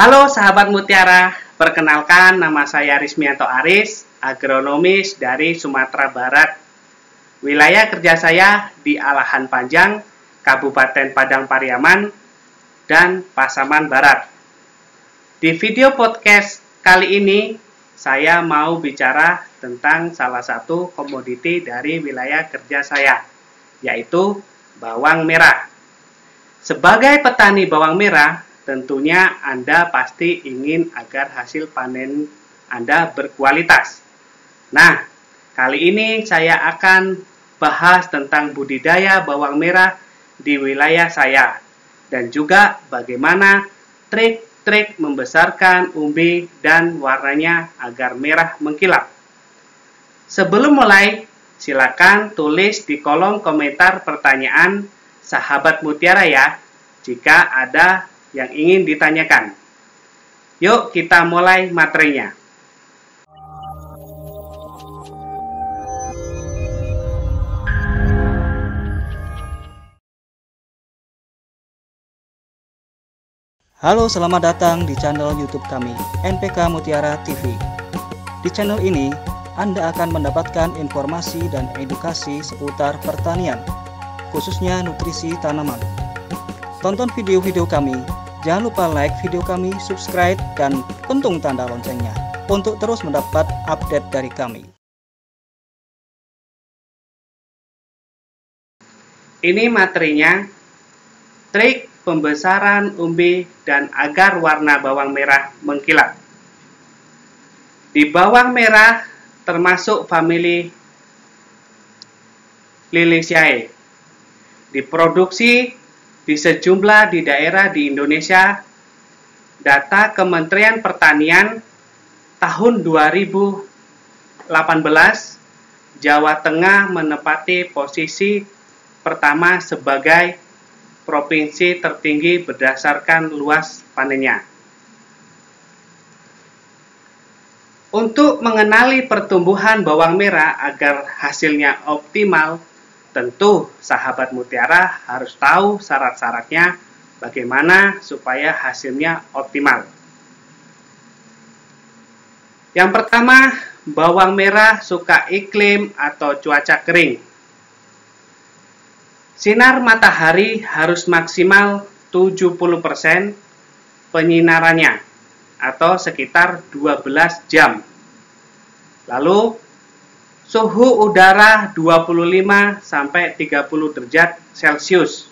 Halo sahabat Mutiara, perkenalkan nama saya Rismianto Aris, agronomis dari Sumatera Barat. Wilayah kerja saya di Alahan Panjang, Kabupaten Padang Pariaman, dan Pasaman Barat. Di video podcast kali ini, saya mau bicara tentang salah satu komoditi dari wilayah kerja saya, yaitu bawang merah. Sebagai petani bawang merah, tentunya Anda pasti ingin agar hasil panen Anda berkualitas. Nah, kali ini saya akan bahas tentang budidaya bawang merah di wilayah saya dan juga bagaimana trik-trik membesarkan umbi dan warnanya agar merah mengkilap. Sebelum mulai, silakan tulis di kolom komentar pertanyaan sahabat mutiara ya, jika ada yang ingin ditanyakan. Yuk kita mulai materinya. Halo, selamat datang di channel YouTube kami, NPK Mutiara TV. Di channel ini, Anda akan mendapatkan informasi dan edukasi seputar pertanian, khususnya nutrisi tanaman. Tonton video-video kami, jangan lupa like video kami, subscribe, dan pentung tanda loncengnya untuk terus mendapat update dari kami. Ini materinya, trik pembesaran umbi dan agar warna bawang merah mengkilap. Di bawang merah termasuk famili Liliaceae. Diproduksi di sejumlah di daerah di Indonesia. Data Kementerian Pertanian tahun 2018 Jawa Tengah menepati posisi pertama sebagai provinsi tertinggi berdasarkan luas panennya. Untuk mengenali pertumbuhan bawang merah agar hasilnya optimal, tentu sahabat mutiara harus tahu syarat-syaratnya bagaimana supaya hasilnya optimal. Yang pertama, bawang merah suka iklim atau cuaca kering. Sinar matahari harus maksimal 70% penyinarannya atau sekitar 12 jam. Lalu suhu udara 25 sampai 30 derajat Celcius.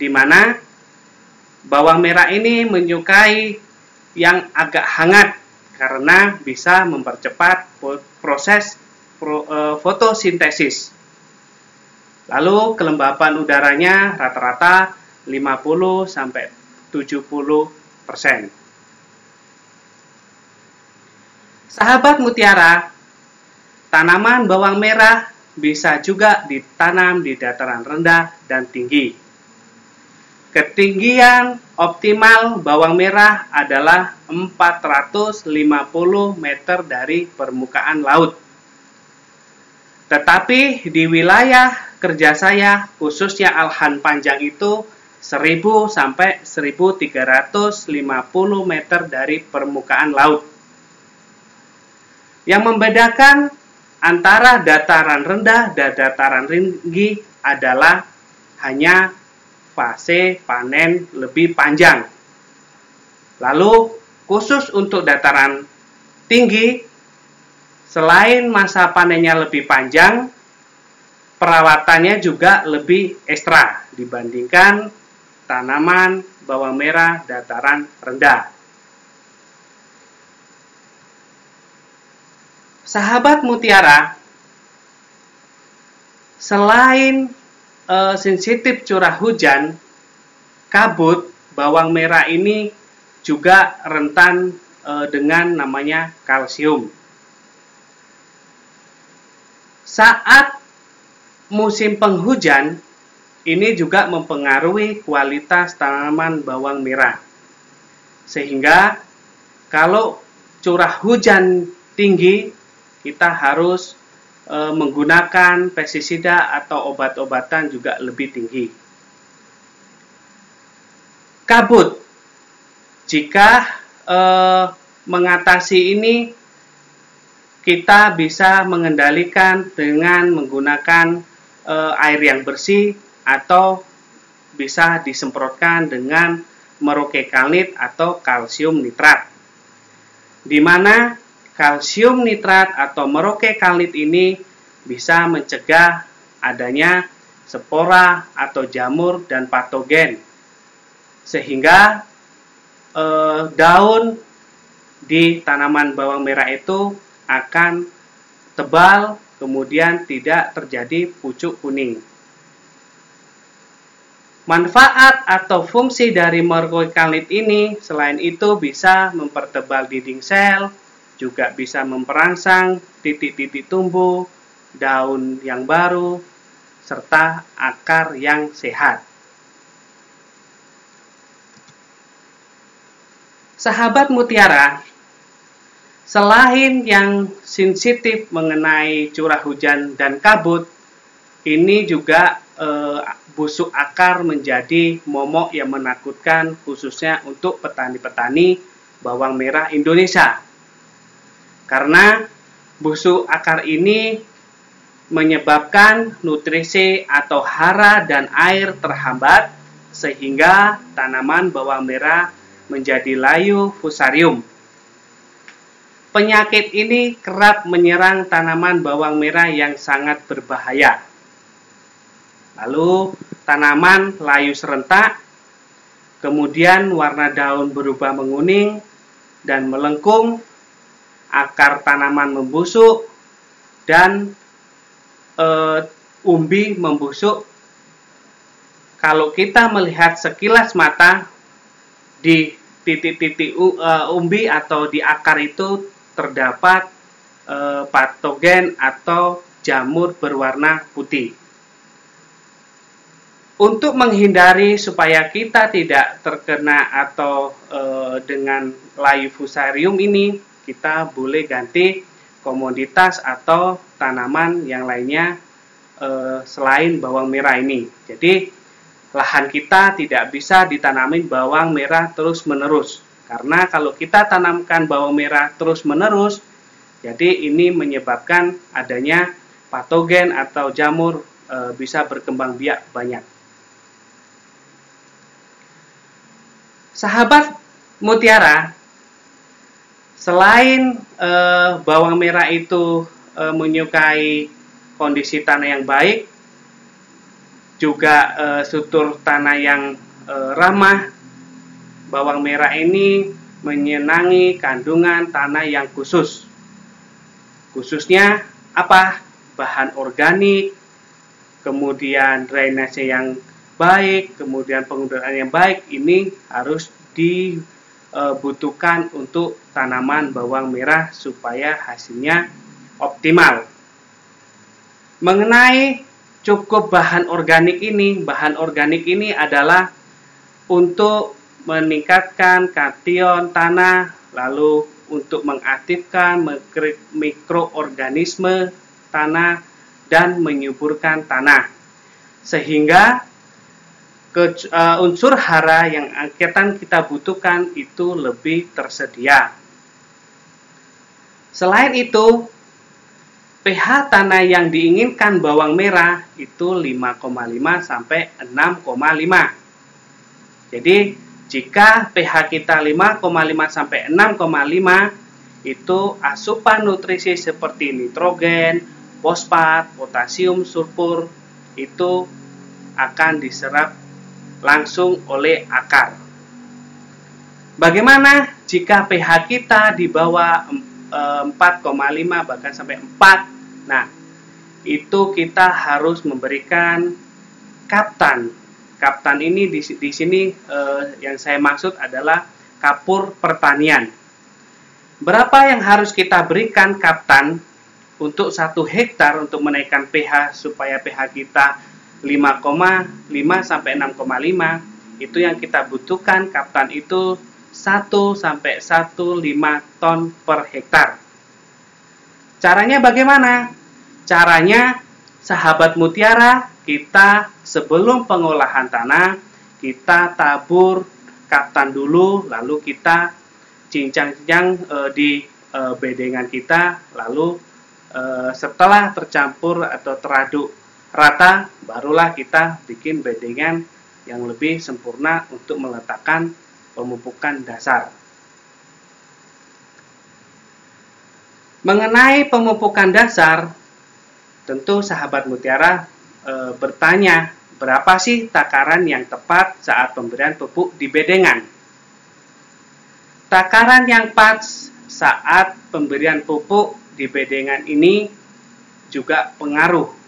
Di mana bawang merah ini menyukai yang agak hangat karena bisa mempercepat proses e, fotosintesis. Lalu kelembapan udaranya rata-rata 50 sampai 70 persen. Sahabat mutiara, tanaman bawang merah bisa juga ditanam di dataran rendah dan tinggi. Ketinggian optimal bawang merah adalah 450 meter dari permukaan laut. Tetapi di wilayah kerja saya, khususnya Alhan Panjang itu 1000 sampai 1350 meter dari permukaan laut. Yang membedakan antara dataran rendah dan dataran tinggi adalah hanya fase panen lebih panjang. Lalu khusus untuk dataran tinggi, selain masa panennya lebih panjang, perawatannya juga lebih ekstra dibandingkan tanaman bawang merah dataran rendah. Sahabat mutiara selain e, sensitif curah hujan, kabut bawang merah ini juga rentan e, dengan namanya kalsium. Saat musim penghujan, ini juga mempengaruhi kualitas tanaman bawang merah. Sehingga kalau curah hujan tinggi kita harus e, menggunakan pestisida atau obat-obatan juga lebih tinggi. Kabut. Jika eh, mengatasi ini kita bisa mengendalikan dengan menggunakan eh, air yang bersih atau bisa disemprotkan dengan merokekalnit atau kalsium nitrat. Di mana kalsium nitrat atau merokekalnit ini bisa mencegah adanya spora atau jamur dan patogen sehingga eh, daun di tanaman bawang merah itu akan tebal kemudian tidak terjadi pucuk kuning. Manfaat atau fungsi dari mergoikalit ini selain itu bisa mempertebal dinding sel, juga bisa memperangsang titik-titik tumbuh, daun yang baru, serta akar yang sehat. Sahabat mutiara, Selain yang sensitif mengenai curah hujan dan kabut, ini juga e, busuk akar menjadi momok yang menakutkan khususnya untuk petani-petani bawang merah Indonesia. Karena busuk akar ini menyebabkan nutrisi atau hara dan air terhambat sehingga tanaman bawang merah menjadi layu fusarium Penyakit ini kerap menyerang tanaman bawang merah yang sangat berbahaya. Lalu tanaman layu serentak, kemudian warna daun berubah menguning dan melengkung, akar tanaman membusuk, dan e, umbi membusuk. Kalau kita melihat sekilas mata di titik-titik uh, umbi atau di akar itu terdapat e, patogen atau jamur berwarna putih. Untuk menghindari supaya kita tidak terkena atau e, dengan layu fusarium ini, kita boleh ganti komoditas atau tanaman yang lainnya e, selain bawang merah ini. Jadi lahan kita tidak bisa ditanamin bawang merah terus-menerus karena kalau kita tanamkan bawang merah terus-menerus, jadi ini menyebabkan adanya patogen atau jamur e, bisa berkembang biak banyak. Sahabat mutiara, selain e, bawang merah itu e, menyukai kondisi tanah yang baik, juga e, struktur tanah yang e, ramah bawang merah ini menyenangi kandungan tanah yang khusus. Khususnya apa? Bahan organik, kemudian drainase yang baik, kemudian penggunaan yang baik ini harus dibutuhkan untuk tanaman bawang merah supaya hasilnya optimal. Mengenai cukup bahan organik ini, bahan organik ini adalah untuk meningkatkan kation tanah, lalu untuk mengaktifkan mikroorganisme tanah dan menyuburkan tanah. Sehingga ke, uh, unsur hara yang akan kita butuhkan itu lebih tersedia. Selain itu, pH tanah yang diinginkan bawang merah itu 5,5 sampai 6,5. Jadi jika pH kita 5,5 sampai 6,5 itu asupan nutrisi seperti nitrogen, fosfat, potasium, sulfur itu akan diserap langsung oleh akar. Bagaimana jika pH kita di bawah 4,5 bahkan sampai 4? Nah, itu kita harus memberikan kaptan Kaptan ini di, di sini eh, yang saya maksud adalah kapur pertanian. Berapa yang harus kita berikan kaptan untuk satu hektar untuk menaikkan pH supaya pH kita 5,5 sampai 6,5 itu yang kita butuhkan kaptan itu 1 sampai 1,5 ton per hektar. Caranya bagaimana? Caranya sahabat mutiara kita sebelum pengolahan tanah kita tabur katan dulu, lalu kita cincang-cincang e, di e, bedengan kita, lalu e, setelah tercampur atau teraduk rata, barulah kita bikin bedengan yang lebih sempurna untuk meletakkan pemupukan dasar. Mengenai pemupukan dasar, tentu sahabat mutiara e, bertanya berapa sih takaran yang tepat saat pemberian pupuk di bedengan. Takaran yang pas saat pemberian pupuk di bedengan ini juga pengaruh.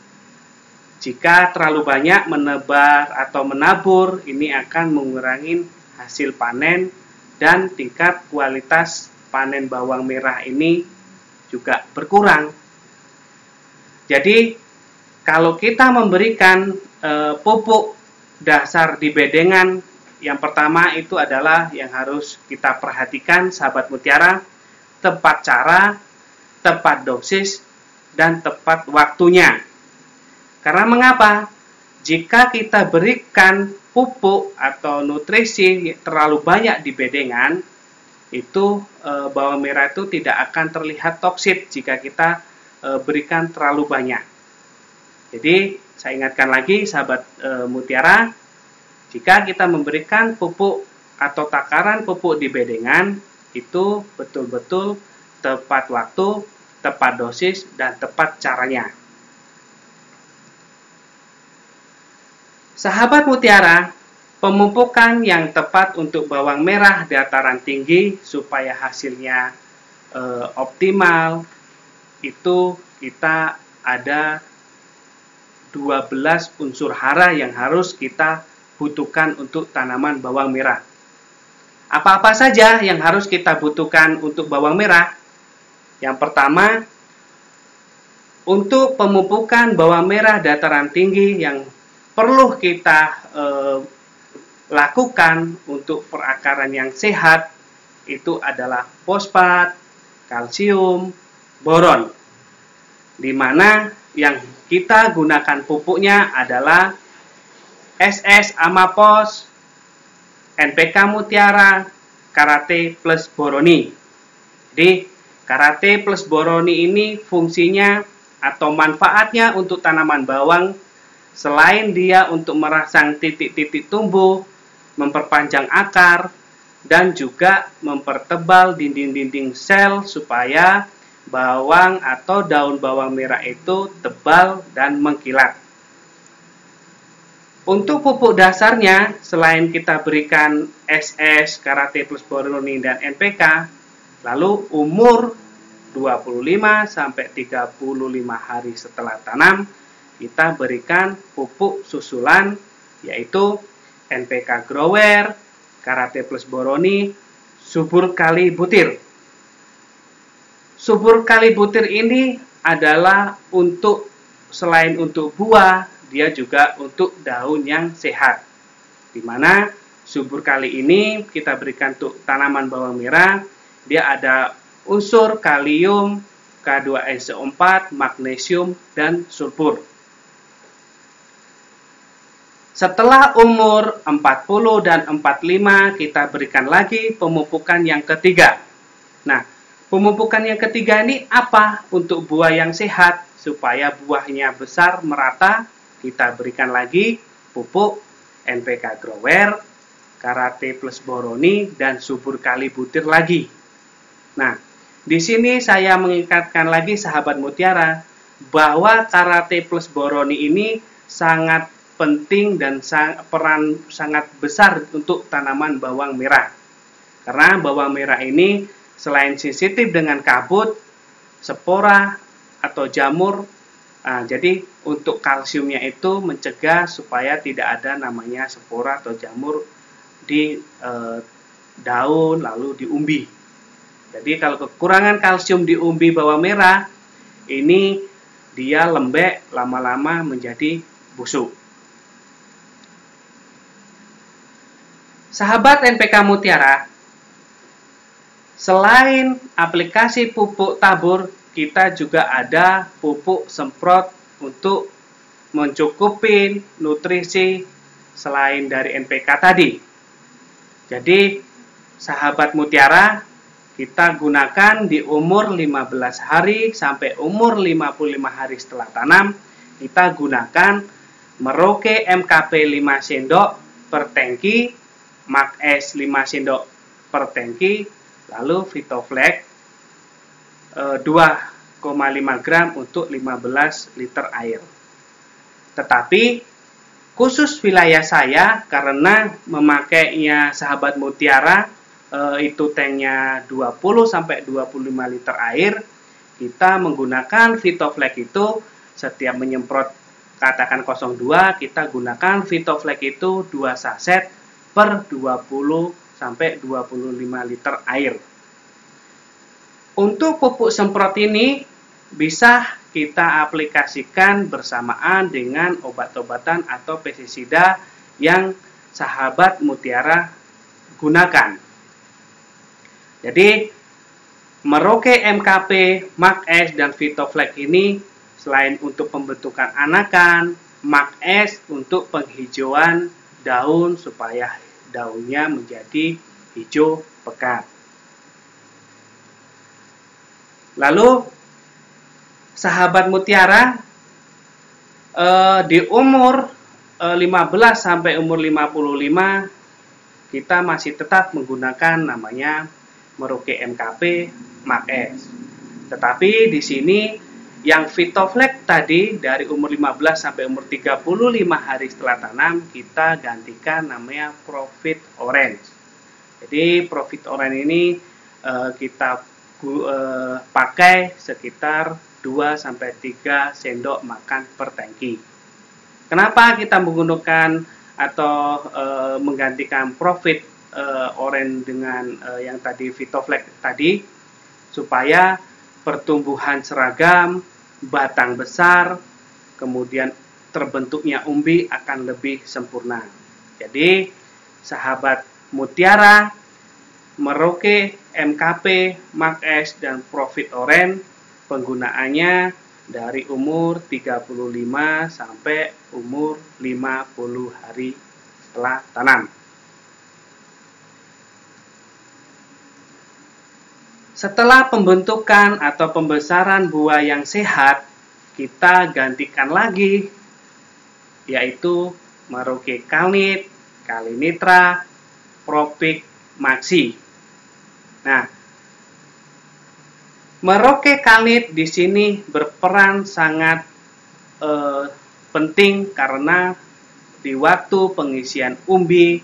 Jika terlalu banyak menebar atau menabur, ini akan mengurangi hasil panen dan tingkat kualitas panen bawang merah ini juga berkurang. Jadi kalau kita memberikan e, pupuk dasar di bedengan, yang pertama itu adalah yang harus kita perhatikan sahabat mutiara, tepat cara, tepat dosis, dan tepat waktunya. Karena mengapa? Jika kita berikan pupuk atau nutrisi terlalu banyak di bedengan, itu e, bawang merah itu tidak akan terlihat toksit jika kita e, berikan terlalu banyak. Jadi saya ingatkan lagi sahabat e, mutiara, jika kita memberikan pupuk atau takaran pupuk di bedengan itu betul-betul tepat waktu, tepat dosis dan tepat caranya. Sahabat mutiara, pemupukan yang tepat untuk bawang merah dataran tinggi supaya hasilnya e, optimal itu kita ada 12 unsur hara yang harus kita butuhkan untuk tanaman bawang merah. Apa-apa saja yang harus kita butuhkan untuk bawang merah? Yang pertama, untuk pemupukan bawang merah dataran tinggi yang perlu kita e, lakukan untuk perakaran yang sehat itu adalah fosfat, kalsium, boron. Di mana yang kita gunakan pupuknya adalah SS Amapos, NPK Mutiara, Karate plus Boroni. Jadi, Karate plus Boroni ini fungsinya atau manfaatnya untuk tanaman bawang selain dia untuk merangsang titik-titik tumbuh, memperpanjang akar, dan juga mempertebal dinding-dinding sel supaya bawang atau daun bawang merah itu tebal dan mengkilat. Untuk pupuk dasarnya, selain kita berikan SS, Karate plus Boroni dan NPK, lalu umur 25 sampai 35 hari setelah tanam, kita berikan pupuk susulan yaitu NPK Grower, Karate plus Boroni, subur kali butir. Subur kali butir ini adalah untuk selain untuk buah, dia juga untuk daun yang sehat. Di mana subur kali ini kita berikan untuk tanaman bawang merah, dia ada unsur kalium, K2SO4, magnesium, dan sulfur. Setelah umur 40 dan 45 kita berikan lagi pemupukan yang ketiga. Nah, pemupukan yang ketiga ini apa? Untuk buah yang sehat supaya buahnya besar merata, kita berikan lagi pupuk NPK Grower, Karate plus Boroni dan subur kali butir lagi. Nah, di sini saya mengingatkan lagi sahabat mutiara bahwa Karate plus Boroni ini sangat penting dan sang, peran sangat besar untuk tanaman bawang merah. Karena bawang merah ini selain sensitif dengan kabut, spora, atau jamur, nah, jadi untuk kalsiumnya itu mencegah supaya tidak ada namanya spora atau jamur di e, daun lalu di umbi. Jadi kalau kekurangan kalsium di umbi bawang merah, ini dia lembek lama-lama menjadi busuk. Sahabat NPK Mutiara, selain aplikasi pupuk tabur, kita juga ada pupuk semprot untuk mencukupi nutrisi selain dari NPK tadi. Jadi sahabat mutiara kita gunakan di umur 15 hari sampai umur 55 hari setelah tanam kita gunakan Merauke MKP 5 sendok per tangki, Mac S 5 sendok per tangki, lalu Vitoflex 2,5 eh, gram untuk 15 liter air. Tetapi khusus wilayah saya karena memakainya sahabat mutiara e, itu tanknya 20 sampai 25 liter air, kita menggunakan Vitoflex itu setiap menyemprot katakan 02 kita gunakan Vitoflex itu 2 saset per 20 sampai 25 liter air. Untuk pupuk semprot ini bisa kita aplikasikan bersamaan dengan obat-obatan atau pestisida yang sahabat mutiara gunakan. Jadi Merauke MKP, Mac S, dan Vitoflex ini selain untuk pembentukan anakan, Mark untuk penghijauan daun supaya daunnya menjadi hijau pekat. Lalu sahabat mutiara eh, di umur eh, 15 sampai umur 55 kita masih tetap menggunakan namanya Merauke MKP Mark S. Tetapi di sini yang Vitoflex tadi dari umur 15 sampai umur 35 hari setelah tanam kita gantikan namanya Profit Orange. Jadi Profit Orange ini uh, kita uh, pakai sekitar 2 sampai 3 sendok makan per tangki. Kenapa kita menggunakan atau uh, menggantikan Profit Orange dengan yang tadi Vitoflex tadi supaya pertumbuhan seragam batang besar, kemudian terbentuknya umbi akan lebih sempurna. Jadi, sahabat mutiara, Merauke, MKP, Mark S, dan Profit Orange penggunaannya dari umur 35 sampai umur 50 hari setelah tanam. Setelah pembentukan atau pembesaran buah yang sehat, kita gantikan lagi, yaitu Merauke Kalnit, Kalinitra, Propik, Maxi. Nah, Merauke Kalnit di sini berperan sangat eh, penting karena di waktu pengisian umbi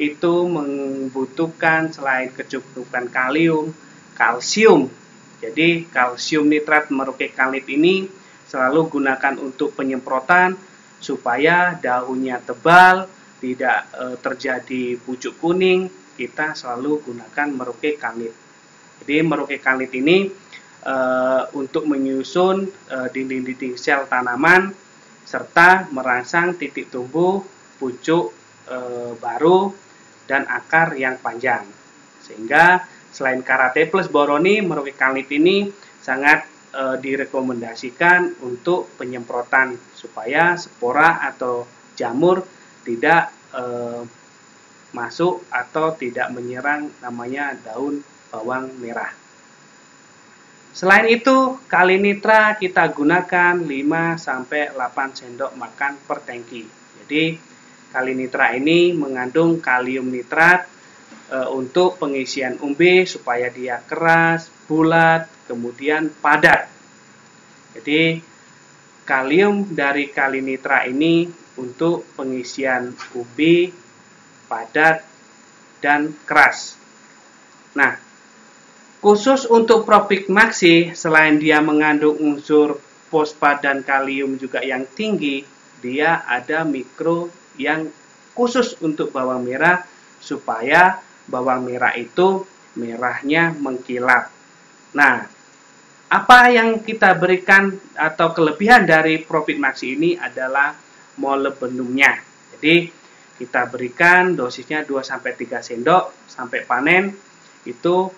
itu membutuhkan selain kecukupan kalium, kalsium. Jadi kalsium nitrat Kalnit ini selalu gunakan untuk penyemprotan supaya daunnya tebal, tidak e, terjadi pucuk kuning, kita selalu gunakan Kalnit. Jadi Kalnit ini e, untuk menyusun e, dinding-dinding sel tanaman serta merangsang titik tumbuh pucuk e, baru dan akar yang panjang. Sehingga Selain karate plus boroni, kalnit ini sangat e, direkomendasikan untuk penyemprotan supaya spora atau jamur tidak e, masuk atau tidak menyerang namanya daun bawang merah. Selain itu, kali nitra kita gunakan 5 sampai 8 sendok makan per tangki. Jadi, kali nitra ini mengandung kalium nitrat e, untuk pengisian umbi supaya dia keras, bulat, kemudian padat. Jadi kalium dari kalinitra ini untuk pengisian umbi padat dan keras. Nah, khusus untuk Propik Maxi selain dia mengandung unsur fosfat dan kalium juga yang tinggi, dia ada mikro yang khusus untuk bawang merah supaya bawang merah itu merahnya mengkilap. Nah, apa yang kita berikan atau kelebihan dari Profit Maxi ini adalah molybdenumnya. Jadi, kita berikan dosisnya 2 sampai 3 sendok sampai panen itu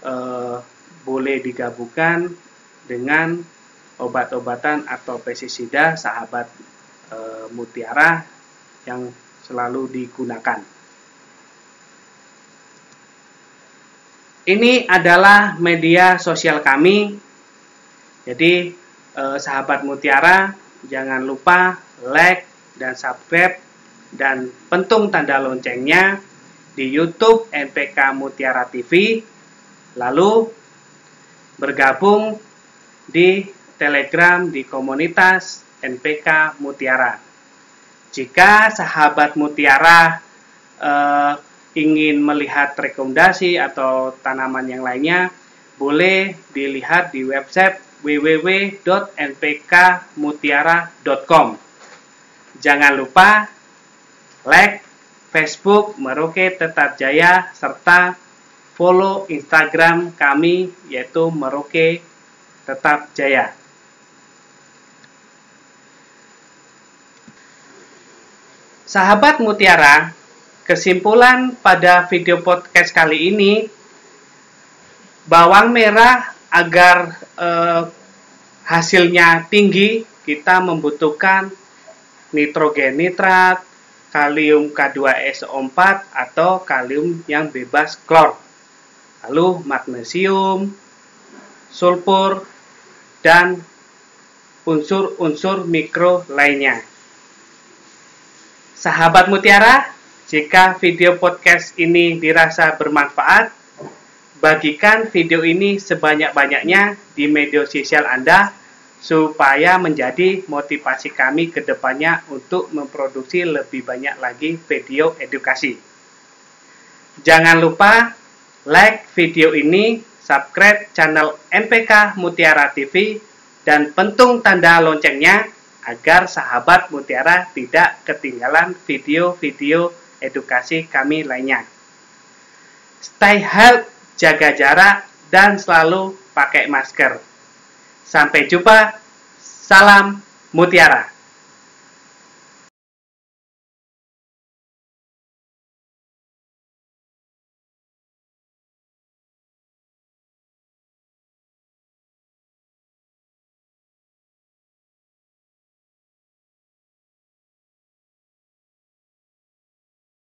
eh, boleh digabungkan dengan obat-obatan atau pestisida sahabat e, mutiara yang selalu digunakan. Ini adalah media sosial kami. Jadi eh, sahabat Mutiara jangan lupa like dan subscribe dan pentung tanda loncengnya di YouTube NPK Mutiara TV. Lalu bergabung di Telegram di komunitas NPK Mutiara. Jika sahabat Mutiara eh, ingin melihat rekomendasi atau tanaman yang lainnya, boleh dilihat di website www.npkmutiara.com. Jangan lupa like Facebook Merauke Tetap Jaya serta follow Instagram kami yaitu Merauke Tetap Jaya. Sahabat Mutiara, kesimpulan pada video podcast kali ini bawang merah agar eh, hasilnya tinggi kita membutuhkan nitrogen nitrat, kalium K2SO4 atau kalium yang bebas klor. Lalu magnesium, sulfur, dan unsur-unsur mikro lainnya. Sahabat Mutiara, jika video podcast ini dirasa bermanfaat, bagikan video ini sebanyak-banyaknya di media sosial Anda supaya menjadi motivasi kami ke depannya untuk memproduksi lebih banyak lagi video edukasi. Jangan lupa like video ini, subscribe channel NPK Mutiara TV, dan pentung tanda loncengnya agar sahabat Mutiara tidak ketinggalan video-video edukasi kami lainnya. Stay healthy, jaga jarak, dan selalu pakai masker. Sampai jumpa, salam Mutiara.